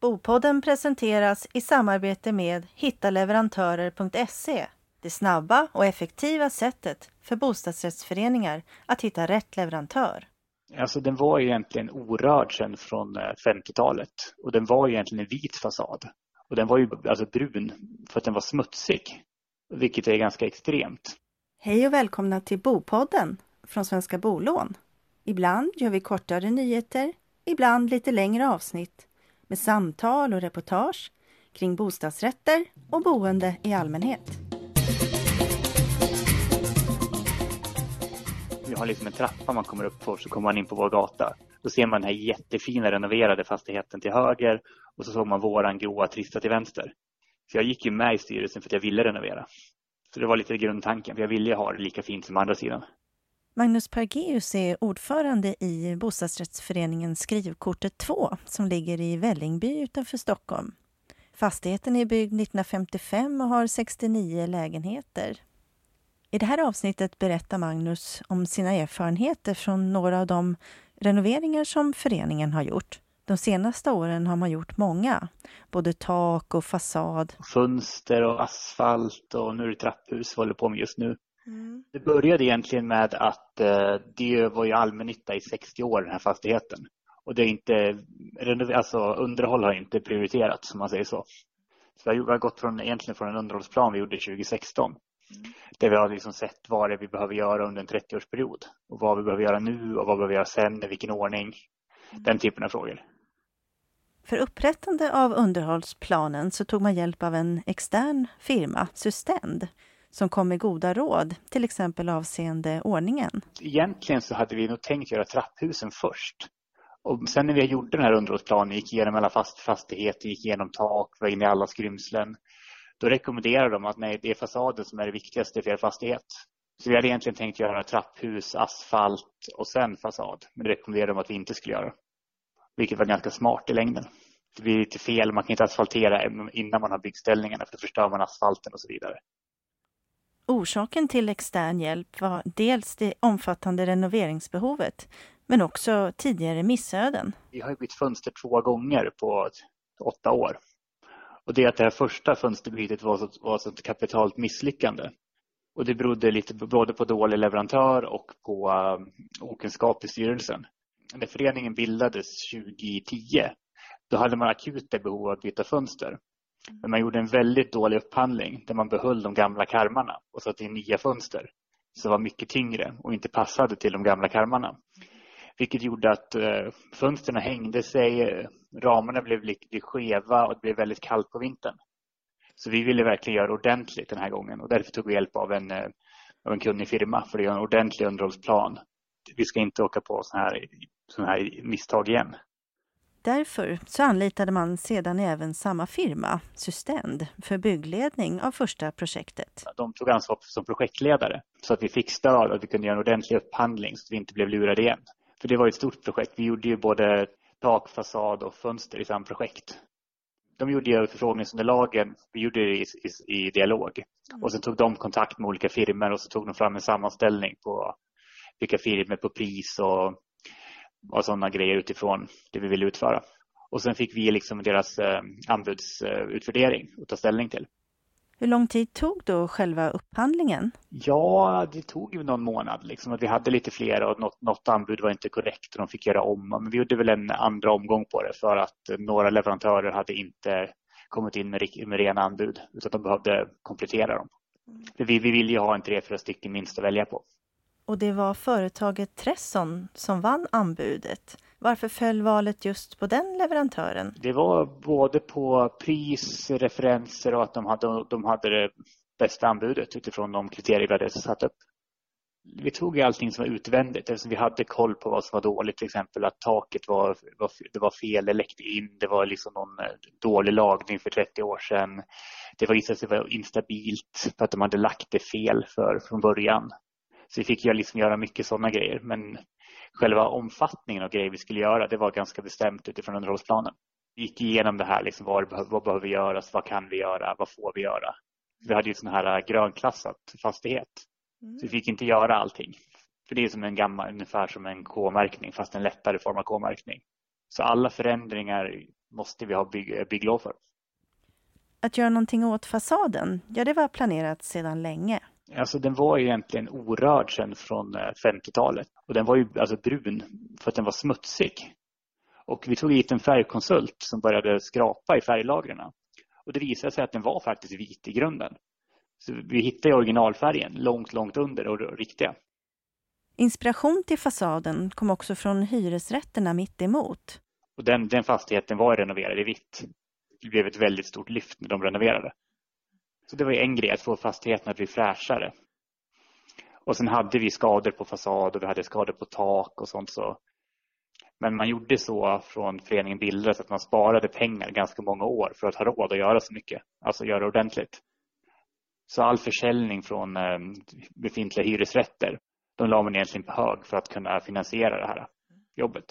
Bopodden presenteras i samarbete med hittaleverantörer.se. Det snabba och effektiva sättet för bostadsrättsföreningar att hitta rätt leverantör. Alltså den var egentligen orörd sedan från 50-talet och den var egentligen en vit fasad. Och den var ju alltså brun för att den var smutsig, vilket är ganska extremt. Hej och välkomna till Bopodden från Svenska Bolån. Ibland gör vi kortare nyheter, ibland lite längre avsnitt med samtal och reportage kring bostadsrätter och boende i allmänhet. Vi har liksom en trappa man kommer upp på så kommer man in på vår gata. Då ser man den här jättefina renoverade fastigheten till höger och så såg man våran gråa trista till vänster. Så jag gick ju med i styrelsen för att jag ville renovera. Så det var lite grundtanken, för jag ville ha det lika fint som andra sidan. Magnus Pergeus är ordförande i bostadsrättsföreningen Skrivkortet 2 som ligger i Vällingby utanför Stockholm. Fastigheten är byggd 1955 och har 69 lägenheter. I det här avsnittet berättar Magnus om sina erfarenheter från några av de renoveringar som föreningen har gjort. De senaste åren har man gjort många, både tak och fasad. Fönster och asfalt och nu är det trapphus vi håller på med just nu. Mm. Det började egentligen med att eh, det var ju allmännytta i 60 år den här fastigheten. Och det är inte, alltså underhåll har inte prioriterats om man säger så. Så vi har gått från, egentligen från en underhållsplan vi gjorde 2016. Mm. Där vi har liksom sett vad det är vi behöver göra under en 30-årsperiod. Och vad vi behöver göra nu och vad vi behöver göra sen, i vilken ordning. Mm. Den typen av frågor. För upprättande av underhållsplanen så tog man hjälp av en extern firma, Sustend, som kom med goda råd, till exempel avseende ordningen. Egentligen så hade vi nog tänkt göra trapphusen först. Och sen när vi gjorde den här underhållsplanen, gick igenom alla fast fastigheter, gick igenom tak, var inne i alla skrymslen. Då rekommenderade de att nej, det är fasaden som är det viktigaste för er fastighet. Så vi hade egentligen tänkt göra trapphus, asfalt och sen fasad. Men det rekommenderade de att vi inte skulle göra. Vilket var ganska smart i längden. Det blir lite fel, man kan inte asfaltera innan man har byggställningarna för då förstör man asfalten och så vidare. Orsaken till extern hjälp var dels det omfattande renoveringsbehovet, men också tidigare missöden. Vi har bytt fönster två gånger på åtta år. Och det att det här första fönsterbytet var, ett var så ett kapitalt misslyckande. Och det berodde lite både på dålig leverantör och på um, okunskap i styrelsen. När föreningen bildades 2010, då hade man akuta behov av att byta fönster. Men man gjorde en väldigt dålig upphandling där man behöll de gamla karmarna och satte in nya fönster som var mycket tyngre och inte passade till de gamla karmarna. Vilket gjorde att eh, fönsterna fönstren hängde sig, eh, ramarna blev lite skeva och det blev väldigt kallt på vintern. Så vi ville verkligen göra ordentligt den här gången och därför tog vi hjälp av en, eh, av en kunnig firma för att göra en ordentlig underhållsplan. Vi ska inte åka på sådana här, här misstag igen. Därför så anlitade man sedan även samma firma, Sustend, för byggledning av första projektet. De tog ansvar som projektledare så att vi fick stöd och att vi kunde göra en ordentlig upphandling så att vi inte blev lurade igen. För det var ett stort projekt. Vi gjorde ju både tak, fasad och fönster i samma projekt. De gjorde ju förfrågningsunderlagen, vi gjorde det i, i, i dialog. Mm. Och sen tog de kontakt med olika firmor och så tog de fram en sammanställning på vilka firmor på pris och och sådana grejer utifrån det vi ville utföra. Och sen fick vi liksom deras eh, anbudsutvärdering att ta ställning till. Hur lång tid tog då själva upphandlingen? Ja, det tog ju någon månad. Liksom, att vi hade lite fler och något, något anbud var inte korrekt och de fick göra om. Men vi gjorde väl en andra omgång på det för att några leverantörer hade inte kommit in med, med rena anbud utan de behövde komplettera dem. För vi, vi vill ju ha en tre, fyra stycken minst att välja på. Och det var företaget Tresson som vann anbudet. Varför föll valet just på den leverantören? Det var både på pris, referenser och att de hade, de hade det bästa anbudet utifrån de kriterier vi hade satt upp. Vi tog allting som var utvändigt eftersom vi hade koll på vad som var dåligt. Till exempel att taket var, var, det var fel, det läckte in, det var liksom någon eh, dålig lagning för 30 år sedan. Det visade sig vara instabilt för att de hade lagt det fel för, från början. Så vi fick ju liksom göra mycket sådana grejer. Men själva omfattningen av grejer vi skulle göra, det var ganska bestämt utifrån underhållsplanen. Vi gick igenom det här, liksom, vad, vad behöver göras, vad kan vi göra, vad får vi göra? Vi hade ju sån här grönklassat fastighet. Mm. Så vi fick inte göra allting. För det är som en gammal, ungefär som en K-märkning fast en lättare form av K-märkning. Så alla förändringar måste vi ha bygg, bygglov för. Att göra någonting åt fasaden, ja det var planerat sedan länge. Alltså den var egentligen orörd sedan från 50-talet och den var ju alltså brun för att den var smutsig. Och vi tog hit en färgkonsult som började skrapa i färglagren. Och det visade sig att den var faktiskt vit i grunden. Så vi hittade originalfärgen långt, långt under och riktiga. Inspiration till fasaden kom också från hyresrätterna mitt emot. Och den, den fastigheten var renoverad i vitt. Det blev ett väldigt stort lyft när de renoverade. Så det var en grej, att få fastigheten att bli fräschare. Och sen hade vi skador på fasad och vi hade skador på tak och sånt. Så. Men man gjorde så från föreningen bildades att man sparade pengar ganska många år för att ha råd att göra så mycket. Alltså göra ordentligt. Så all försäljning från eh, befintliga hyresrätter, de la man egentligen på hög för att kunna finansiera det här jobbet.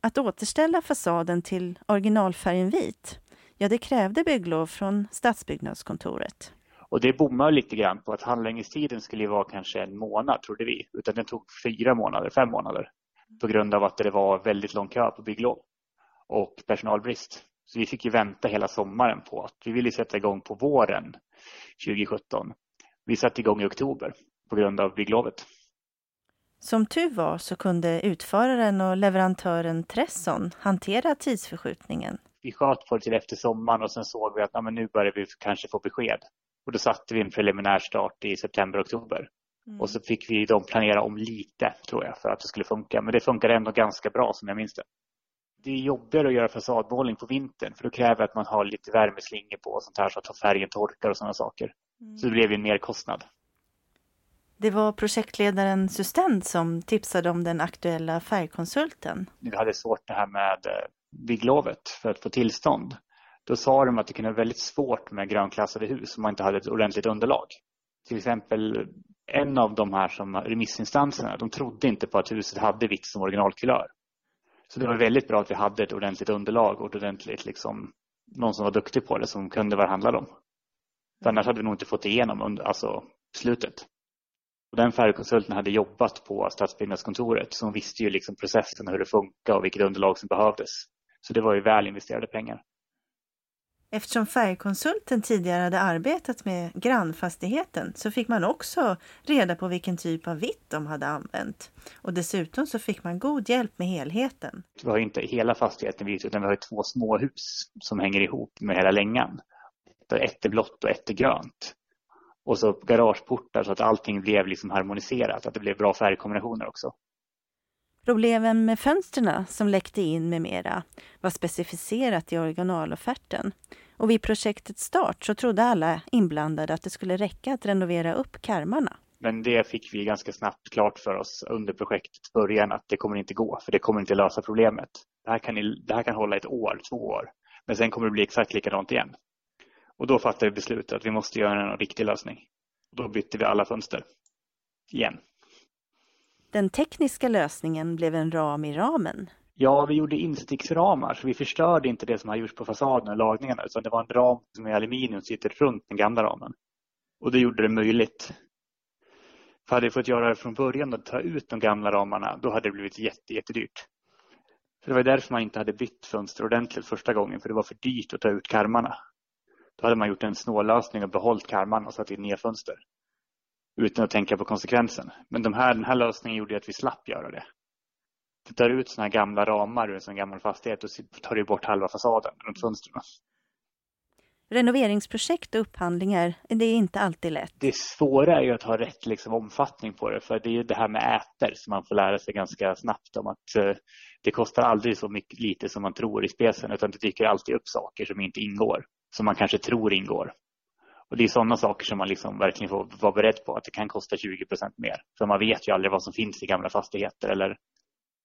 Att återställa fasaden till originalfärgen vit, ja det krävde bygglov från Stadsbyggnadskontoret. Och det bommade lite grann på att handläggningstiden skulle vara kanske en månad trodde vi, utan den tog fyra månader, fem månader på grund av att det var väldigt lång kö på bygglov och personalbrist. Så vi fick ju vänta hela sommaren på att vi ville sätta igång på våren 2017. Vi satte igång i oktober på grund av bygglovet. Som tur var så kunde utföraren och leverantören Tresson hantera tidsförskjutningen. Vi sköt på det till efter sommaren och sen såg vi att ja, men nu börjar vi kanske få besked. Och då satte vi en preliminär start i september-oktober. Mm. Och så fick vi dem planera om lite, tror jag, för att det skulle funka. Men det funkade ändå ganska bra som jag minns det. Det är jobbigare att göra fasadmålning på vintern för då kräver att man har lite värmeslingor på och sånt här så att färgen torkar och sådana saker. Mm. Så det blev en merkostnad. Det var projektledaren Sustent som tipsade om den aktuella färgkonsulten. Vi hade svårt det här med eh, bygglovet för att få tillstånd. Då sa de att det kunde vara väldigt svårt med grönklassade hus om man inte hade ett ordentligt underlag. Till exempel en av de här som remissinstanserna, de trodde inte på att huset hade vitt som originalkulör. Så det var väldigt bra att vi hade ett ordentligt underlag och ordentligt liksom, någon som var duktig på det som kunde vad det handlade om. För annars hade vi nog inte fått igenom under, alltså, slutet. Och den färgkonsulten hade jobbat på stadsbyggnadskontoret så hon visste ju liksom processen och hur det funkar och vilket underlag som behövdes. Så det var ju väl investerade pengar. Eftersom färgkonsulten tidigare hade arbetat med grannfastigheten så fick man också reda på vilken typ av vitt de hade använt. Och dessutom så fick man god hjälp med helheten. Vi har inte hela fastigheten vit utan vi har två små hus som hänger ihop med hela längan. Ett är blått och ett är grönt. Och så garageportar så att allting blev liksom harmoniserat, att det blev bra färgkombinationer också. Problemen med fönstren som läckte in med mera var specificerat i originalofferten. Och vid projektets start så trodde alla inblandade att det skulle räcka att renovera upp karmarna. Men det fick vi ganska snabbt klart för oss under projektets början att det kommer inte gå, för det kommer inte lösa problemet. Det här kan, det här kan hålla ett år, två år, men sen kommer det bli exakt likadant igen. Och då fattade vi beslutet att vi måste göra en riktig lösning. Då bytte vi alla fönster. Igen. Den tekniska lösningen blev en ram i ramen. Ja, vi gjorde insticksramar så vi förstörde inte det som har gjorts på fasaden och lagningarna utan det var en ram som är aluminium som sitter runt den gamla ramen. Och det gjorde det möjligt. För hade vi fått göra det från början och ta ut de gamla ramarna då hade det blivit jätte, jättedyrt. Så det var därför man inte hade bytt fönster ordentligt första gången för det var för dyrt att ta ut karmarna. Då hade man gjort en snållösning och behållit karmarna och satt in nya fönster utan att tänka på konsekvensen. Men de här, den här lösningen gjorde att vi slapp göra det. Du tar ut sådana här gamla ramar ur en sån gammal fastighet och tar du bort halva fasaden runt fönstren. Renoveringsprojekt och upphandlingar, det är inte alltid lätt. Det svåra är ju att ha rätt liksom, omfattning på det. För det är ju det här med äter som man får lära sig ganska snabbt om att eh, det kostar aldrig så mycket lite som man tror i specen utan det dyker alltid upp saker som inte ingår. Som man kanske tror ingår. Och det är sådana saker som man liksom verkligen får vara beredd på att det kan kosta 20 procent mer. För man vet ju aldrig vad som finns i gamla fastigheter eller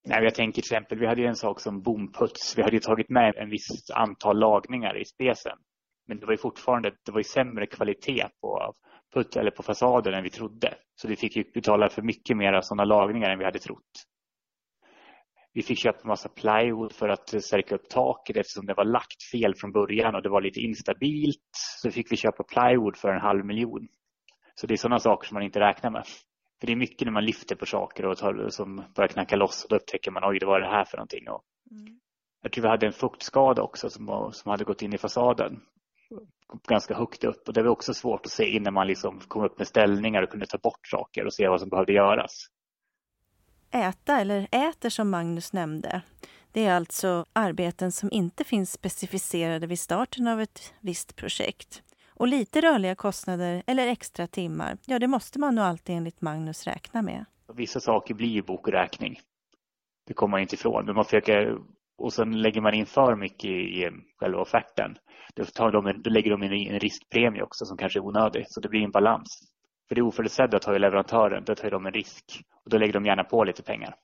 Nej, jag tänker till exempel, vi hade ju en sak som bomputs. Vi hade ju tagit med en viss antal lagningar i spesen. Men det var ju fortfarande det var ju sämre kvalitet på putt eller på fasaden än vi trodde. Så vi fick ju betala för mycket mer sådana lagningar än vi hade trott. Vi fick köpa en massa plywood för att stärka upp taket eftersom det var lagt fel från början och det var lite instabilt. Så fick vi köpa plywood för en halv miljon. Så det är sådana saker som man inte räknar med. För det är mycket när man lyfter på saker och tar, som börjar knacka loss och då upptäcker man oj, det var det här för någonting. Och, mm. Jag tror vi hade en fuktskada också som, som hade gått in i fasaden ganska högt upp och det var också svårt att se innan man liksom kom upp med ställningar och kunde ta bort saker och se vad som behövde göras. Äta, eller äter som Magnus nämnde, det är alltså arbeten som inte finns specificerade vid starten av ett visst projekt. Och lite rörliga kostnader eller extra timmar, ja det måste man nog alltid enligt Magnus räkna med. Vissa saker blir ju bok och räkning. Det kommer man inte ifrån. Men man försöker, och sen lägger man in för mycket i själva offerten. Då, tar de, då lägger de in en riskpremie också som kanske är onödig. Så det blir en balans. För det oförutsedda tar ju leverantören, då tar de en risk. Och då lägger de gärna på lite pengar.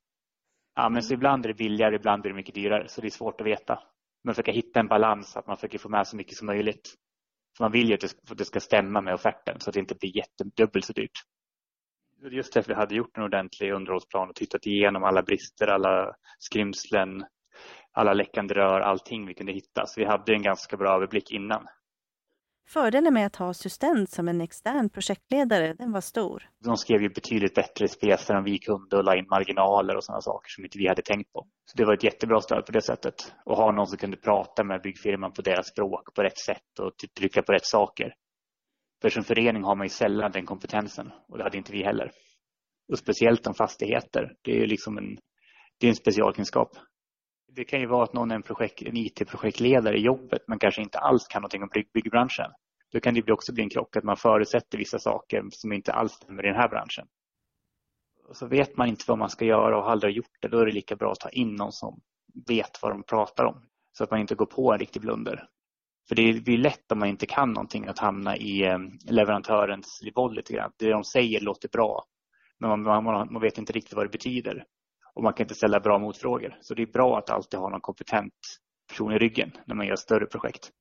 Ja, men så ibland är det billigare, ibland är det mycket dyrare. Så det är svårt att veta. Man försöker hitta en balans, att man försöker få med så mycket som möjligt. För man vill ju att det ska stämma med offerten så att det inte blir jättedubbelt så dyrt. Just därför vi hade gjort en ordentlig underhållsplan och tittat igenom alla brister, alla skrymslen, alla läckande rör, allting vi kunde hitta. Så vi hade en ganska bra överblick innan. Fördelen med att ha Systent som en extern projektledare, den var stor. De skrev ju betydligt bättre specer än vi kunde och la in marginaler och sådana saker som inte vi hade tänkt på. Så det var ett jättebra stöd på det sättet. Och ha någon som kunde prata med byggfirman på deras språk på rätt sätt och trycka på rätt saker. För som förening har man ju sällan den kompetensen och det hade inte vi heller. Och speciellt om fastigheter. Det är ju liksom en, det är en specialkunskap. Det kan ju vara att någon är en, projekt, en IT-projektledare i jobbet men kanske inte alls kan någonting om bygg, byggbranschen. Då kan det också bli en krock att man förutsätter vissa saker som inte alls stämmer i den här branschen. Och så vet man inte vad man ska göra och har aldrig gjort det, då är det lika bra att ta in någon som vet vad de pratar om. Så att man inte går på en riktig blunder. För det blir lätt om man inte kan någonting att hamna i eh, leverantörens boll lite grann. Det de säger låter bra, men man, man, man vet inte riktigt vad det betyder och man kan inte ställa bra motfrågor. Så det är bra att alltid ha någon kompetent person i ryggen när man gör större projekt.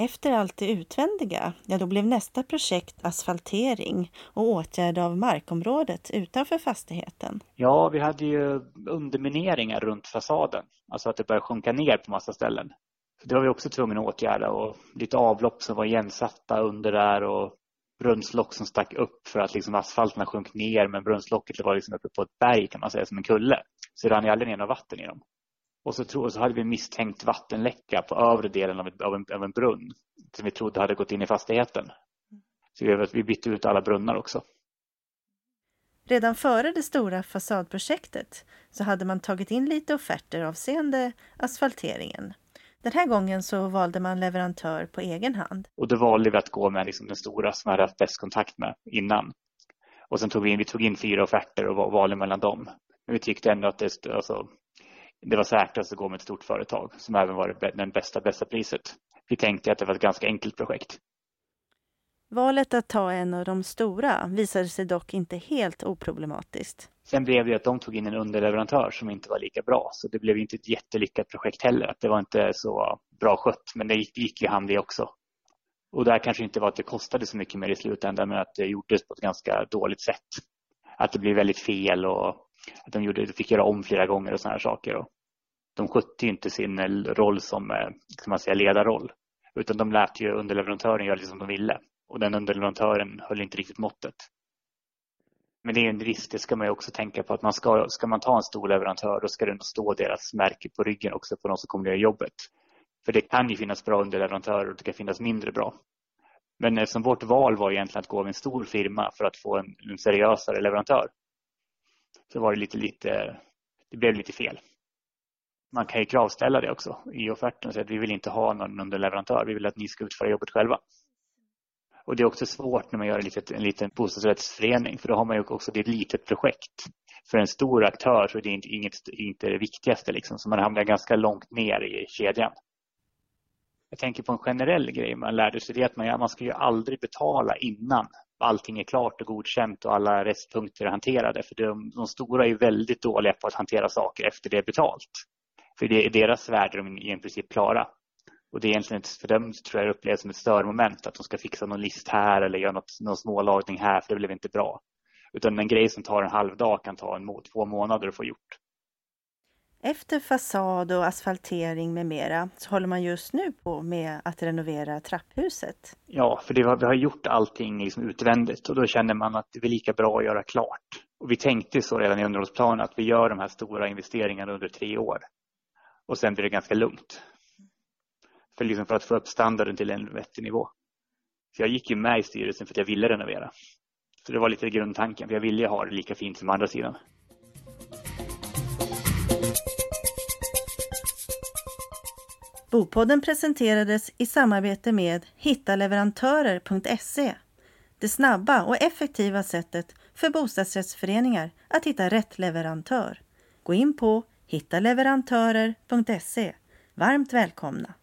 Efter allt det utvändiga, ja då blev nästa projekt asfaltering och åtgärd av markområdet utanför fastigheten. Ja, vi hade ju undermineringar runt fasaden, alltså att det började sjunka ner på massa ställen. Så det var vi också tvungna att åtgärda och lite avlopp som var igensatta under där och brunnslock som stack upp för att liksom asfalten sjönk ner men brunnslocket var liksom uppe på ett berg kan man säga som en kulle. Så det rann ju aldrig ner något vatten i dem. Och så, tro, så hade vi misstänkt vattenläcka på övre delen av, ett, av, en, av en brunn som vi trodde hade gått in i fastigheten. Så vi, vi bytte ut alla brunnar också. Redan före det stora fasadprojektet så hade man tagit in lite offerter avseende asfalteringen. Den här gången så valde man leverantör på egen hand. Och då valde vi att gå med liksom den stora som jag hade haft bäst kontakt med innan. Och sen tog vi in, vi tog in fyra offerter och valde mellan dem. Men vi tyckte ändå att det, alltså, det var säkrast att gå med ett stort företag som även var det bästa, bästa priset. Vi tänkte att det var ett ganska enkelt projekt. Valet att ta en av de stora visade sig dock inte helt oproblematiskt. Sen blev det att de tog in en underleverantör som inte var lika bra. Så det blev inte ett jättelyckat projekt heller. Det var inte så bra skött, men det gick, gick i hand det också. Och där kanske inte var att det kostade så mycket mer i slutändan, men att det gjordes på ett ganska dåligt sätt. Att det blev väldigt fel och att de, gjorde, de fick göra om flera gånger och sådana här saker. Och de skötte ju inte sin roll som eh, kan man säga, ledarroll, utan de lät ju underleverantören göra det som de ville. Och den underleverantören höll inte riktigt måttet. Men det är en risk, det ska man ju också tänka på att man ska, ska man ta en stor leverantör då ska det stå deras märke på ryggen också på de som kommer att göra jobbet. För det kan ju finnas bra underleverantörer och det kan finnas mindre bra. Men eh, eftersom vårt val var egentligen att gå med en stor firma för att få en, en seriösare leverantör så var det lite, lite, det blev lite fel. Man kan ju kravställa det också i offerten och säga att vi vill inte ha någon underleverantör, vi vill att ni ska utföra jobbet själva. Och det är också svårt när man gör en liten, en liten bostadsrättsförening för då har man ju också, det är ett litet projekt. För en stor aktör så är det inte, inget, inte det viktigaste liksom, så man hamnar ganska långt ner i kedjan. Jag tänker på en generell grej man lärde sig, det är att man, man ska ju aldrig betala innan allting är klart och godkänt och alla restpunkter är hanterade. För de, de stora är väldigt dåliga på att hantera saker efter det är betalt. För det är deras värde de är i princip klara. Och det är egentligen för dem tror jag upplevs som ett störmoment att de ska fixa någon list här eller göra något, någon smålagning här för det blev inte bra. Utan en grej som tar en halv dag kan ta en två månader att få gjort. Efter fasad och asfaltering med mera så håller man just nu på med att renovera trapphuset. Ja, för det var, vi har gjort allting liksom utvändigt och då känner man att det är lika bra att göra klart. Och vi tänkte så redan i underhållsplanen att vi gör de här stora investeringarna under tre år. Och sen blir det ganska lugnt. För, liksom för att få upp standarden till en vettig nivå. Så jag gick ju med i styrelsen för att jag ville renovera. Så det var lite grundtanken, för jag ville ha det lika fint som andra sidan. Bopodden presenterades i samarbete med hittaleverantörer.se. Det snabba och effektiva sättet för bostadsrättsföreningar att hitta rätt leverantör. Gå in på hittaleverantörer.se. Varmt välkomna!